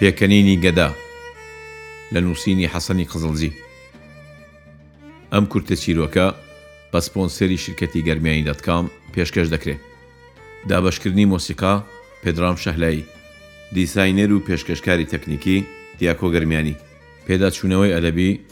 پێکەنینی گەدا، لە نووسینی حەسەنی قزڵجی. ئەم کورتە چیرۆکە بە سپۆنسەری شرکەتی گەرمیانی دات کام پێشکەش دەکرێ. دابەشکردنی مۆسیقا، پێدرام شەهلایی. دیساینەر و پێشکەشکاری تەکنیکی، دیاکۆ گەرمیانی. پێداچوونەوەی ئەدەبی،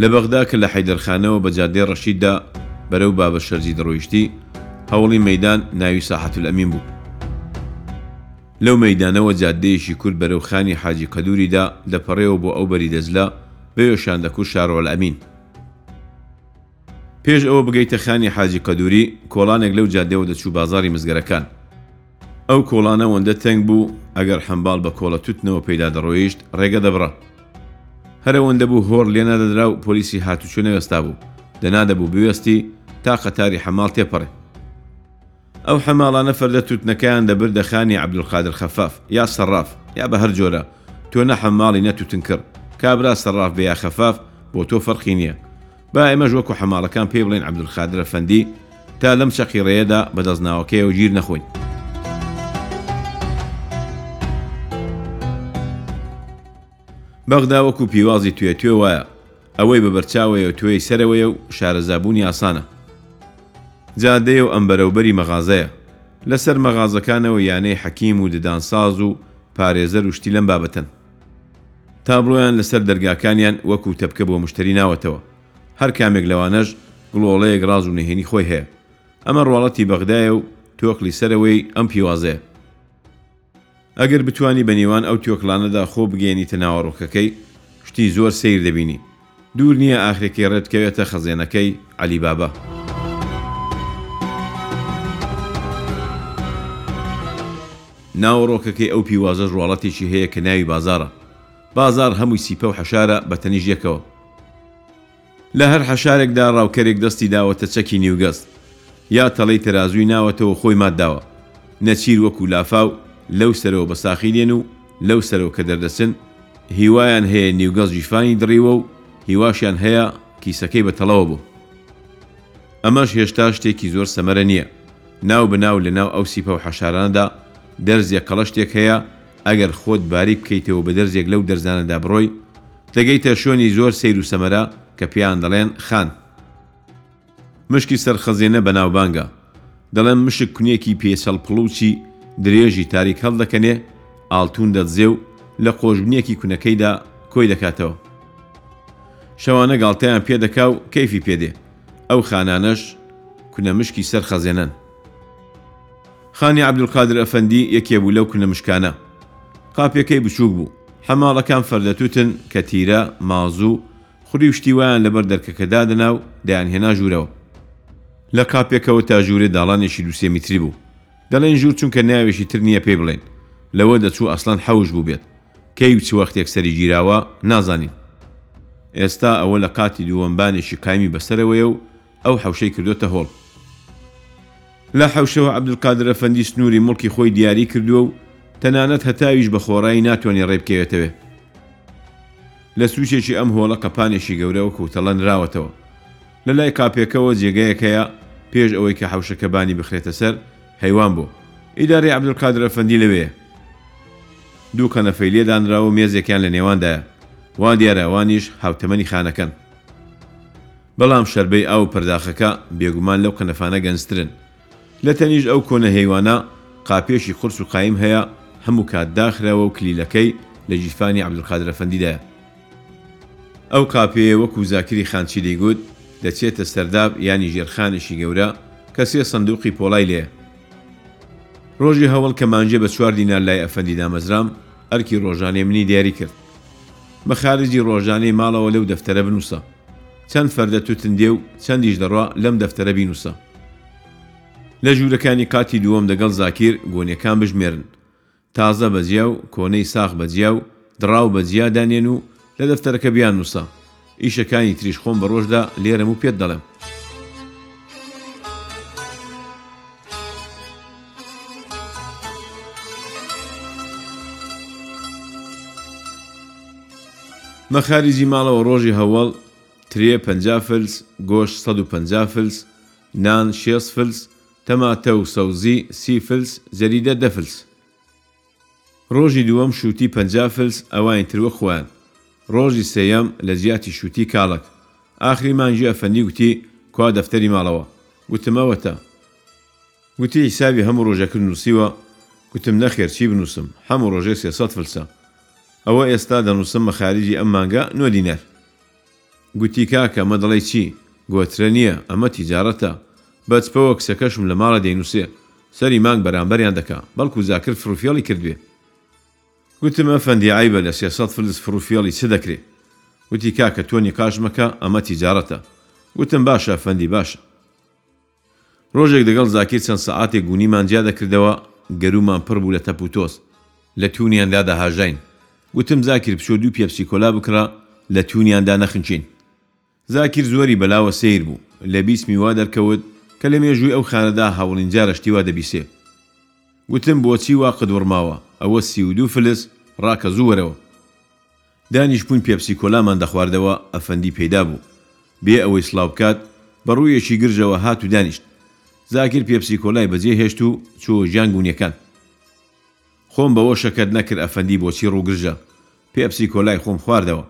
لە بەغدا کە لە حەیدەرخانەوە بە جادەی ڕەشیددا بەرەو بابەشەرجی دەڕۆیشتی، هەوڵی مەیدان ناوی ساحەتولئەمین بوو. لەو مەیدانەوە جادەیەکی کورت بەرەو خانی حاجی قەدوریدا دەپەڕێوە بۆ ئەو بەری دەجلە، بەوێشان دەکوت شارعولئەمین. پێش ئەوە بگەیتە خانی حاجی قەدوری، کۆڵانێک لەو جادەوە دەچوو بازاڕی مزگەرەکان. ئەو کۆڵانە وەندە تەنگ بوو ئەگەر حەمباڵ بە کۆڵە توتنەوە پێیدا دەڕۆیشت ڕێگە دەبڕا. هەر ئەوەندە بوو هۆڕ لێ نادەدرا و پۆلیسی هاتوچۆ نەوێستابوو، دەنا دەبوو بوێستی تا قەتاری حەماڵ تێپەڕێ. ئەو حەماڵانە فەردە توتنەکەیان دەبردە خانی عەبدولقادر خەفاف یا سەڕاف یا بە هەر جۆرە، تۆ نە حەماڵی نە توتنکڕ، کابرا سەڕاف بێ یا خەفاف بۆ تۆ فەرقی نییە. با ئێمەش وەکو حەماڵەکان پێی بڵێین عەبدولقادر ئەفەندی تا لەم چەقی ڕێیەدا بە دەستناوەکەیەوە گیر نەخۆین. بەغدا وەکو پیوازی توێ توێ وایە، ئەوەی بە بەرچاوەیە و توێی سەرەوەیە و شارەزابوونی ئاسانە. جادەیە و ئەمبەرەوبەری مەغازەیە. لەسەر مەغازەکانەوە یانەی حەکیم و ددانساز و پارێزەر و شتی لەم بابەتەن. تابڵۆیان لەسەر دەرگاکانیان وەکوو تەپکە بۆ مشتەری ناوەتەوە. هەر کامێک لەوانەش گڵۆڵەیەک ڕاز و نهێنی خۆی هەیە. ئەمە ڕواڵەتی بەغدایە و تۆکڵی سەرەوەی ئەم پیوازەیە. ئەگەر بتوانی بە نێوان ئەو تۆکڵانەدا خۆ بگەیەنیتە ناوەڕۆکەکەی، شتی زۆر سەیر دەبینی. دوور نییە ئاخرێکی ڕێت بکەوێتە خەزێنەکەی عەلی بابا. ناوەڕۆکەکەی ئەو پیوازەش ڕواڵەتێکی هەیە کە ناوی بازاڕە. بازاڕ هەمووی سیپە و حەشارە بە تەنیشت یەکەوە. لە هەر حەشارێکدا ڕاوکەرێک دەستی داوەتە چەکی نیوگەز. یا تەڵەی تەرازووی ناوەتەوە و خۆی مات داوە. نەچیر وەکوو لافاو لەو سەرەوە بە ساخی دێن و لەو سەرەوە کە دەردەچن هیوایان هەیە نیوگەز ژیفانی دڕیوە و هیواشیان هەیە کیسەکەی بە تەڵەوە بوو ئەمەش هێشتا شتێکی زۆر سەمەرە نییە ناو بەناو لە ناو ئەو سیپە و حەشارانەدا دەرزیە قەڵە شتێک هەیە ئەگەر خۆت باریک بکەیتەوە بە دەرزێک لەو دەرزانەدا بڕۆی دەگەیتە شوێنی زۆر سەیر و سەمەرە کە پێیان دەڵێن خان. مشکی سەر خەزێنە بەناوبانگە، دەڵێن مشک کونێکی پێچەڵ پڵووچی درێژی تاریک هەڵدەکەنێ، ئاڵتوون دەدزێ و لە قۆژبنێکی کونەکەیدا کۆی دەکاتەوە. شەوانە گاڵتەیان پێ دەکا و کەیفی پێ دێ. ئەو خانانەش کونە مشکی سەر خەزێنەن. خانی عەبدولقادر ئەفەندی یەکێ بوو لەو کونە مشکانە. قاپێکەی بچووک بوو. حەماڵەکان فەردەتووتن، کەتیرە، مازوو، خودی و شتی وایان لەبەر دەرکەکە دادەنا و دەیانهێنا ژوورەوە. لە قاپێکەوە تا ژوورێ داڵانێکی دوو سێ میتری بوو. دەڵێین ژوور چونکە ناوێکی تر نییە پێی بڵێین. لەوە دەچوو ئەسڵەن حەوش بووبێت. کەی و چ وەختێک سەری گیراوە، نازانین. ئێستا ئەوە لە قاتی دووەم بانێکی قایمی بەسەرەوەیە و ئەو حەوشەی کردۆتە هۆڵ. لە حەوشەوە عەبدولقادر ئەفەندی سنووری موڵکی خۆی دیاری کردووە و تەنانەت هەتاویش بە خۆڕایی ناتوانێ ڕێ بکەوێتەوێ. لە سووچێکی ئەم هۆڵە قەپانێکی گەورە وەکوو تەڵە نراوەتەوە. لە لای قاپێکەوە جێگایەک هەیە پێش ئەوەی کە حەوشەکە بانی بخرێتە سەر هەیوان بۆ. ئیدارەی عەبدولقادر ئەفەندی لەوێیە. دوو قەنەفەی لێ دانراوە و مێزێکیان لە نێواندایە. وا دیارە ئەوانیش هاوتەمەنی خانەکەن. بەڵام شەربەی ئاو و پەرداخەکە بێگومان لەو قەنەفانە گەنجترن. لە تەنیشت ئەو کۆنە هێیوانە قاپێکی قورس و قایم هەیە، هەموو کات داخراوە و کلیلەکەی لە گیرفانی عەبدولقادر ئەفەندیدایە. ئەو قاپێیە وەکوو زاکری خانچی دەیگوت، دەچێتە سەرداب یانی ژێرخانێکی گەورە کە سێ سەندووقی پۆڵای لێیە. ڕۆژی هەوەڵ کە مانگێ بە چوار دینار لای ئەفەندی دامەزرام، ئەرکی ڕۆژانەی منی دیاری کرد. مەخارجی ڕۆژانەی ماڵەوە لەو دەفتەرە بنووسە. چەند فەردە توتن دێ و چەندیش دەڕوا لەم دەفتەرە بینووسە. لە ژوورەکانی قاتی دووەم دەگەڵ زاکیر گۆنیەکان بژمێرن. تازە بە جیا و کۆنەی ساخ بە جیا و دڕاو بە جیا دانێن و لە دەفتەرەکە بیاننووسە. ئیشەکانی تریش خۆم بە ڕۆژدا لێرەم و پێت دەڵێم. مخارجی ماڵەوە ڕۆژی هەوەڵ، ترێ پەنجا فلس، گۆشت سەد و پەنجا فلس، نان شێست فلس، تەماتە و سەوزی سی فلس، جەریدە دە فلس. ڕۆژی دووەم شووتی پەنجا فلس، ئەوانی تر وەک خۆیان. ڕۆژی سێیەم لە جیاتی شووتی کاڵەک. ئاخری مانگی ئەفەندی گوتی، کوا دەفتەری ماڵەوە؟ گوتم ئەوەتە. گوتی، حیسابی هەموو ڕۆژەکت نووسیوە؟ گوتم نەخێر چی بنووسم، هەموو ڕۆژێک سێ سەد فلسە. ئەوە ئێستا دەنووسم بە خارجی ئەم مانگە نۆ دینار. گوتی کاکە ئەمە دەڵێی چی؟ گۆترە نییە، ئەمە تیجارەتە. بە چپەوە کچەکەشم لە ماڵێ دەینووسێ. سەری مانگ بەرامبەریان دەکا. بەڵکوو زاکر فڕوفێڵی کردبێ. گوتم ئەفەندی عەیبە لە سێ سەد فلس فڕوفێڵی چ دەکرێ؟ گوتی کاکە تۆ نیقاش مەکە، ئەمە تیجارەتە. گوتم باشە ئەفەندی باشە. ڕۆژێک دەگەڵ زاکیر چەند سەعاتێک گوونیمان جیا دەکردەوە، گەروومان پڕ بوو لە تەپ و تۆز. لە توونیاندا دەهاژاین. گوتم زاکیر بچۆ دوو پێپسی کۆلا بکڕە، لە توونیاندا نەخنکێین. زاکیر زۆری بەلاوە سەیر بوو. لە بیسمی وا دەرکەوت کە لە مێژووی ئەو خانەدا هاوڵین جارە شتی وا دەبیسێ. گوتم بۆچی وا قدوڕماوە، ئەوە سی و دوو فلس ڕاکە زوو وەرەوە. دانیشبووین پێپسی کۆلامان دەخواردەوە، ئەفەندی پێیدا بوو. بێ ئەوەی سڵاو بکات، بە ڕوویەکی گرژەوە هات و دانیشت. زاکیر پێپسی کۆلای بەجێ هێشت و چوو ژیان گوونیەکان. خۆم بەوە شەکەت نەکرد ئەفەندی بۆچی ڕوو گرژە، پێپسی کۆلای خۆم خواردەوە.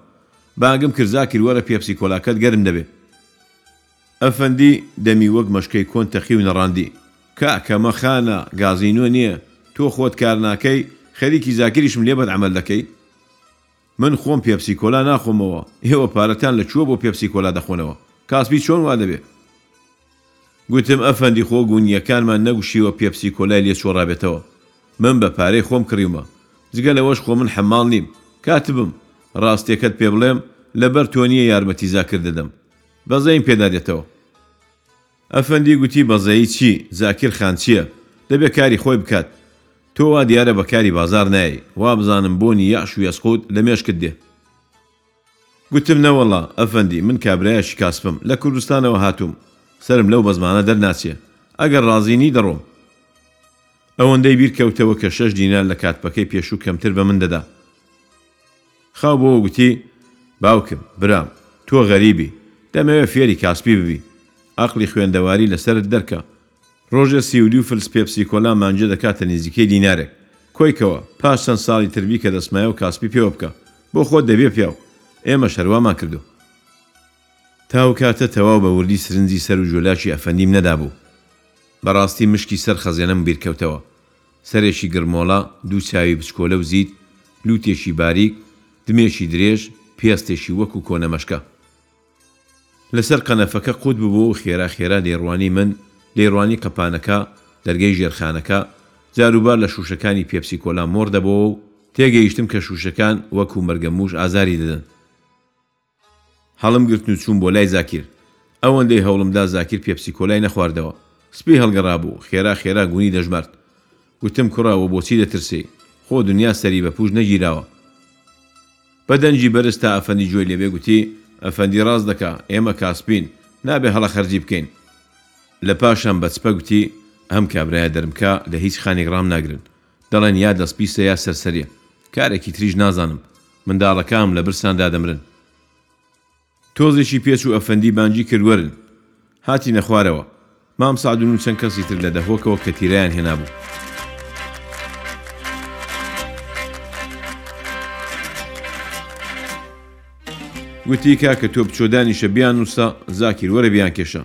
بانگم کرد زاکیر وەرە پێپسی کۆلاکەت گەرم دەبێ. ئەفەندی دەمی وەک مەشکەی کۆن تەقی و نەڕاندی. کا کەمە خانە، گازینۆ نیە، تۆ خۆت کار ناکەی، خەریکی زاکریشم لێ بەد عەمەل دەکەی؟ من خۆم پێپسی کۆلا ناخۆمەوە، ئێوە پارەتان لە کووە بۆ پێپسی کۆلا دەخۆنەوە؟ کاسپی چۆن وا دەبێ؟ گوتم ئەفەندی خۆ گوونییەکانمان نەگوشیوە پێپسی کۆلای لێ چۆڕابێتەوە، من بە پارەی خۆم کڕیومە، جگە لەوەش خۆ من حەماڵ نیم، کاتبم، ڕاستێکەت پێ بڵێم، لە بەر تۆ نیە یارمەتی زاکر دەدەم، بەزەیم پێدا دێتەوە. ئەفەندی گوتی بەزەیی چی؟ زاکیر خان چییە؟ دەبێ کاری خۆی بکات. تۆ وا دیارە بە کاری بازاڕ نایەی. وابزانم بۆنی یەعش و یەسقوت لە مێشکت دێ. گوتم نەوەڵڵا، ئەفەندی، من کابرایەکی کاسپم. لە کوردستانەوە هاتووم. سەرم لەو بەزمانە دەرناچێ. ئەگەر ڕازی نی، دەڕۆم. ئەوەندەی بیر کەوتەوە کە شەش دینار لە کاتپەکەی پێشوو کەمتر بە من دەدا. خاو بوو و گوتی، باوکم، برام، تۆ غەریبی، دەمەوێ فێری کاسپی ببی، ئەقڵی خوێندەواری لە سەرت دەرکە. ڕۆژێ سی و دوو فلس پێپسی کۆلا مانجێ دەکاتە نیزیکەی دینارێک. کۆیکەوە، پاش چەند ساڵی تر بیکە دەسمایە و کاسپی پێوە بکە. بۆ خۆت دەبیە پیاو. ئێمەش هەر وامان کردو. تا ئەو کاتە تەواو بە وردی سرنجی سەر و جۆلاکی ئەفەندیم نەدابوو. بە ڕاستی مشکی سەر خەزێنەم بیر کەوتەوە. سەرێکی گڕمۆڵە، دوو چاوی بچکۆلە و زیت، لووتێکی باریک، دمێکی درێژ، پێستێکی وەکوو کۆنە مەشکە. لە سەر قەنەفەکە قووت ببوو و خێرا خێرا دەیڕوانی من، دەیڕوانی قەپانەکە، دەرگەی ژێرخانەکە. جاروبار لە شووشەکانی پێپسی کۆلا مۆڕ دەبۆوە و تێگەیشتم کە شووشەکان وەکوو مەرگەمووش ئازاری دەدەن. هەڵمگرتن و چووم بۆ لای زاکیر. ئەوەندەی هەوڵم دا زاکیر پێپسی کۆلای نەخواردەوە. سپی هەڵگەڕابوو، خێرا خێرا گوونی دەژمارد. گوتم کوڕە وە بۆچی دەترسێی؟ خۆ دنیا سەری بە پووش نەگیراوە. بە دەنگی بەرز تا ئەفەندی گوێی لێ بێ گوتی، ئەفەندی ڕاست دەکا، ئێمە کاسپین، نابێ هەڵە خەرجی بکەین. لە پاشان بە چپە گوتی، ئەم کابرایە دەرم کا، لە هیچ خانێک ڕام ناگرن. دەڵێن یا دەست پیسە یا سەرسەریە کارێکی تریش نازانم منداڵەکام لە برسان دادەمرن. تۆزێکی پێ چوو ئەفەندی بانگی کرد وەرن. هاتینە خوارەوە. مام سەعدون و چەند کەسی تر لە دهۆکەوە کەتیرەیان هێنابوو. گوتی کاکە تۆ بچۆ دانیشە بیاننووسە زاکیر وەرە بیانکێشە.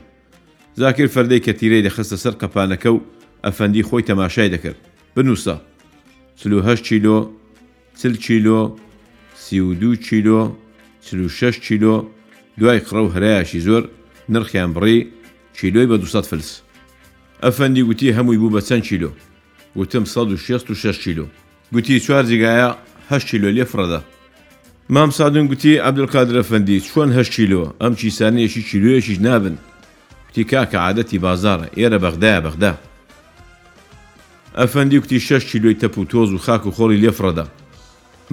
زاکیر فەردەی کە تیرەی دەخستە سەر قەپانەکە و ئەفەندی خۆی تەماشای دەکرد. بنووسە، چل و هەشت کیلۆ، چل کیلۆ، سی و دوو کیلۆ، چل و شەش کیلۆ، دوای قڕە و هەرایەکی زۆر، نرخیان بڕی، کیلۆی بە دووسەد فلس. ئەفەندی گوتی هەمووی بوو بە چەند کیلۆ؟ گوتم سەد و شێست و شەش کیلۆ. گوتی چوار جیگایە هەشت کیلۆ لێ فڕەدە. مام سەعدون گوتی عەبدولقادر ئەفەندی چۆن هەشت کیلۆ، ئەم کیسانە یەکی کیلۆیەکیش نابن. گوتی کاکە عادەتی بازاڕە، ئێرە بەغدایە بەغدا. ئەفەندی گوتی شەش کیلۆی تەپ و تۆز و خاک و خۆڵی لێ فڕەدە.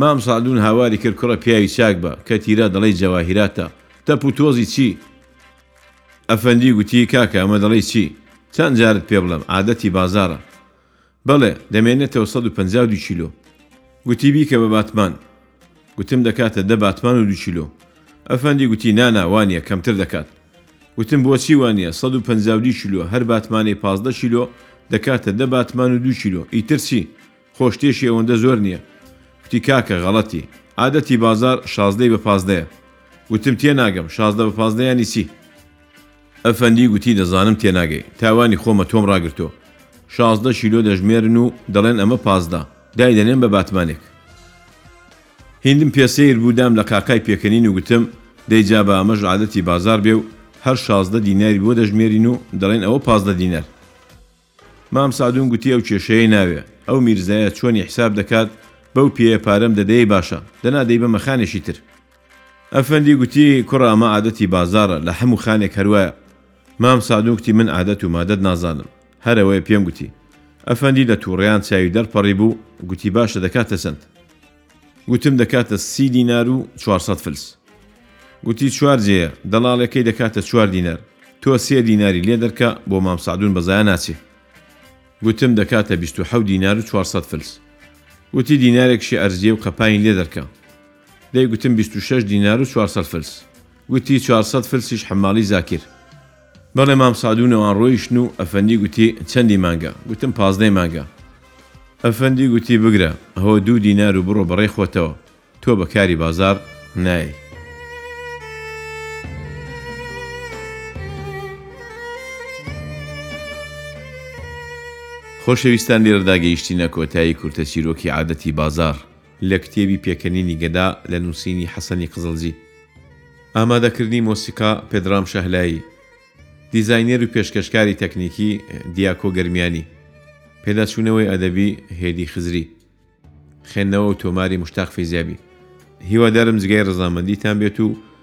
مام سەعدون هاواری کرد کوڕە پیاوی چاک بە، کەتیرە دەڵێی جەواهیراتە، تەپ و تۆزی چی؟ ئەفەندی گوتی کاکە ئەمە دەڵێی چی؟ چەند جارت پێ بڵێم، عادەتی بازاڕە. بەڵێ دەمێنێتەوە سەد و پەنجا و دوو کیلۆ گوتی بیکە بە باتمان گوتم دەکاتە دە باتمان و دوو کیلۆ ئەفەندی گوتی نا نا وا نیە کەمتر دەکات گوتم بۆچی وا نیە سەد و پەنجا و دوو کیلۆ هەر باتمانەی پازدە کیلۆ دەکاتە دە باتمان و دوو کیلۆ ئیتر چی خۆ شتێکی ئەوەندە زۆر نیە گوتی کاکە غەڵەتی عادەتی بازار شازدەی بە پازدەیە گوتم تێناگەم شازدە بە پازدە یانی چی ئەفەندی گوتی دەزانم تێناگەی، تاوانی خۆمە تۆم ڕاگرتۆ. شازدە شیلۆ دەژمێرن و دەڵێن ئەمە پازدە. دایدەنێم بە باتمانێک. هیندم پێ سەیر بوو، دام لە قاقای پێکەنین و گوتم، دەی جا با ئەمەش عادەتی بازاڕ بێ و هەر شازدە دیناری بۆ دەژمێرین و دەڵێن ئەوە پازدە دینار. مام سەعدون گوتی ئەو کێشەیەی ناوێ ئەو میرزایە چۆنی حیساب دەکات بەو پێیە پارەم دەدەی باشە دەنا دەیبەمە خانێکی تر ئەفەندی گوتی کوڕە ئەمە عادەتی بازاڕە لە حەموو خانێک هەروایە مام سەعدون گوتی من عادەت و مادەت نازانم هەر ئەوەیە پێم گوتی ئەفەندی لە تووڕەیان چاوی دەرپەڕیبوو گوتی باشە دەکاتە چەند؟ گوتم دەکاتە سی دینار و چوار سەد فلس. گوتی چوار جێیە، دەڵاڵێکەی دەکاتە چوار دینار، تۆ سێ دیناری لێ دەرکە، بۆ مام سەعدون بە زایا ناچێ. گوتم دەکاتە بیست و حەوت دینار و چوار سەد فلس. گوتی دینارێکشی عەرزییە و قەپاین لێ دەرکە. دەی گوتم بیست و شەش دینار و چوار سەد فلس. گوتی چوار سەد فلسیش حەمماڵی زاکیر. بەڵێ مام سەعدو نەوان ڕۆیشتن و ئەفەندی گوتی، چەندی مانگە؟ گوتم، پازدەی مانگە. ئەفەندی گوتی، بگرە، هۆ دوو دینار و بڕۆ بەڕێی خۆتەوە، تۆ بە کاری بازاڕ نایەی. خۆشەویستان لێرەدا گەیشتینە کۆتایی کورتە چیرۆکی عادەتی بازاڕ. لە کتێبی پێکەنینی گەدا لە نووسینی حەسەنی قزڵجی. ئامادەکردنی مۆسیقا، پدرام شەهلایی. دیزاینێر و پێشکەشکاری تەکنیکی، دیاکۆ گەرمیانی. پێداچوونەوەی ئەدەبی، هێدی خزری. خوێندنەوە و تۆماری، مشتاق فەیزیابی. هیوادارم جگەی ڕەزامەندیتان بێت و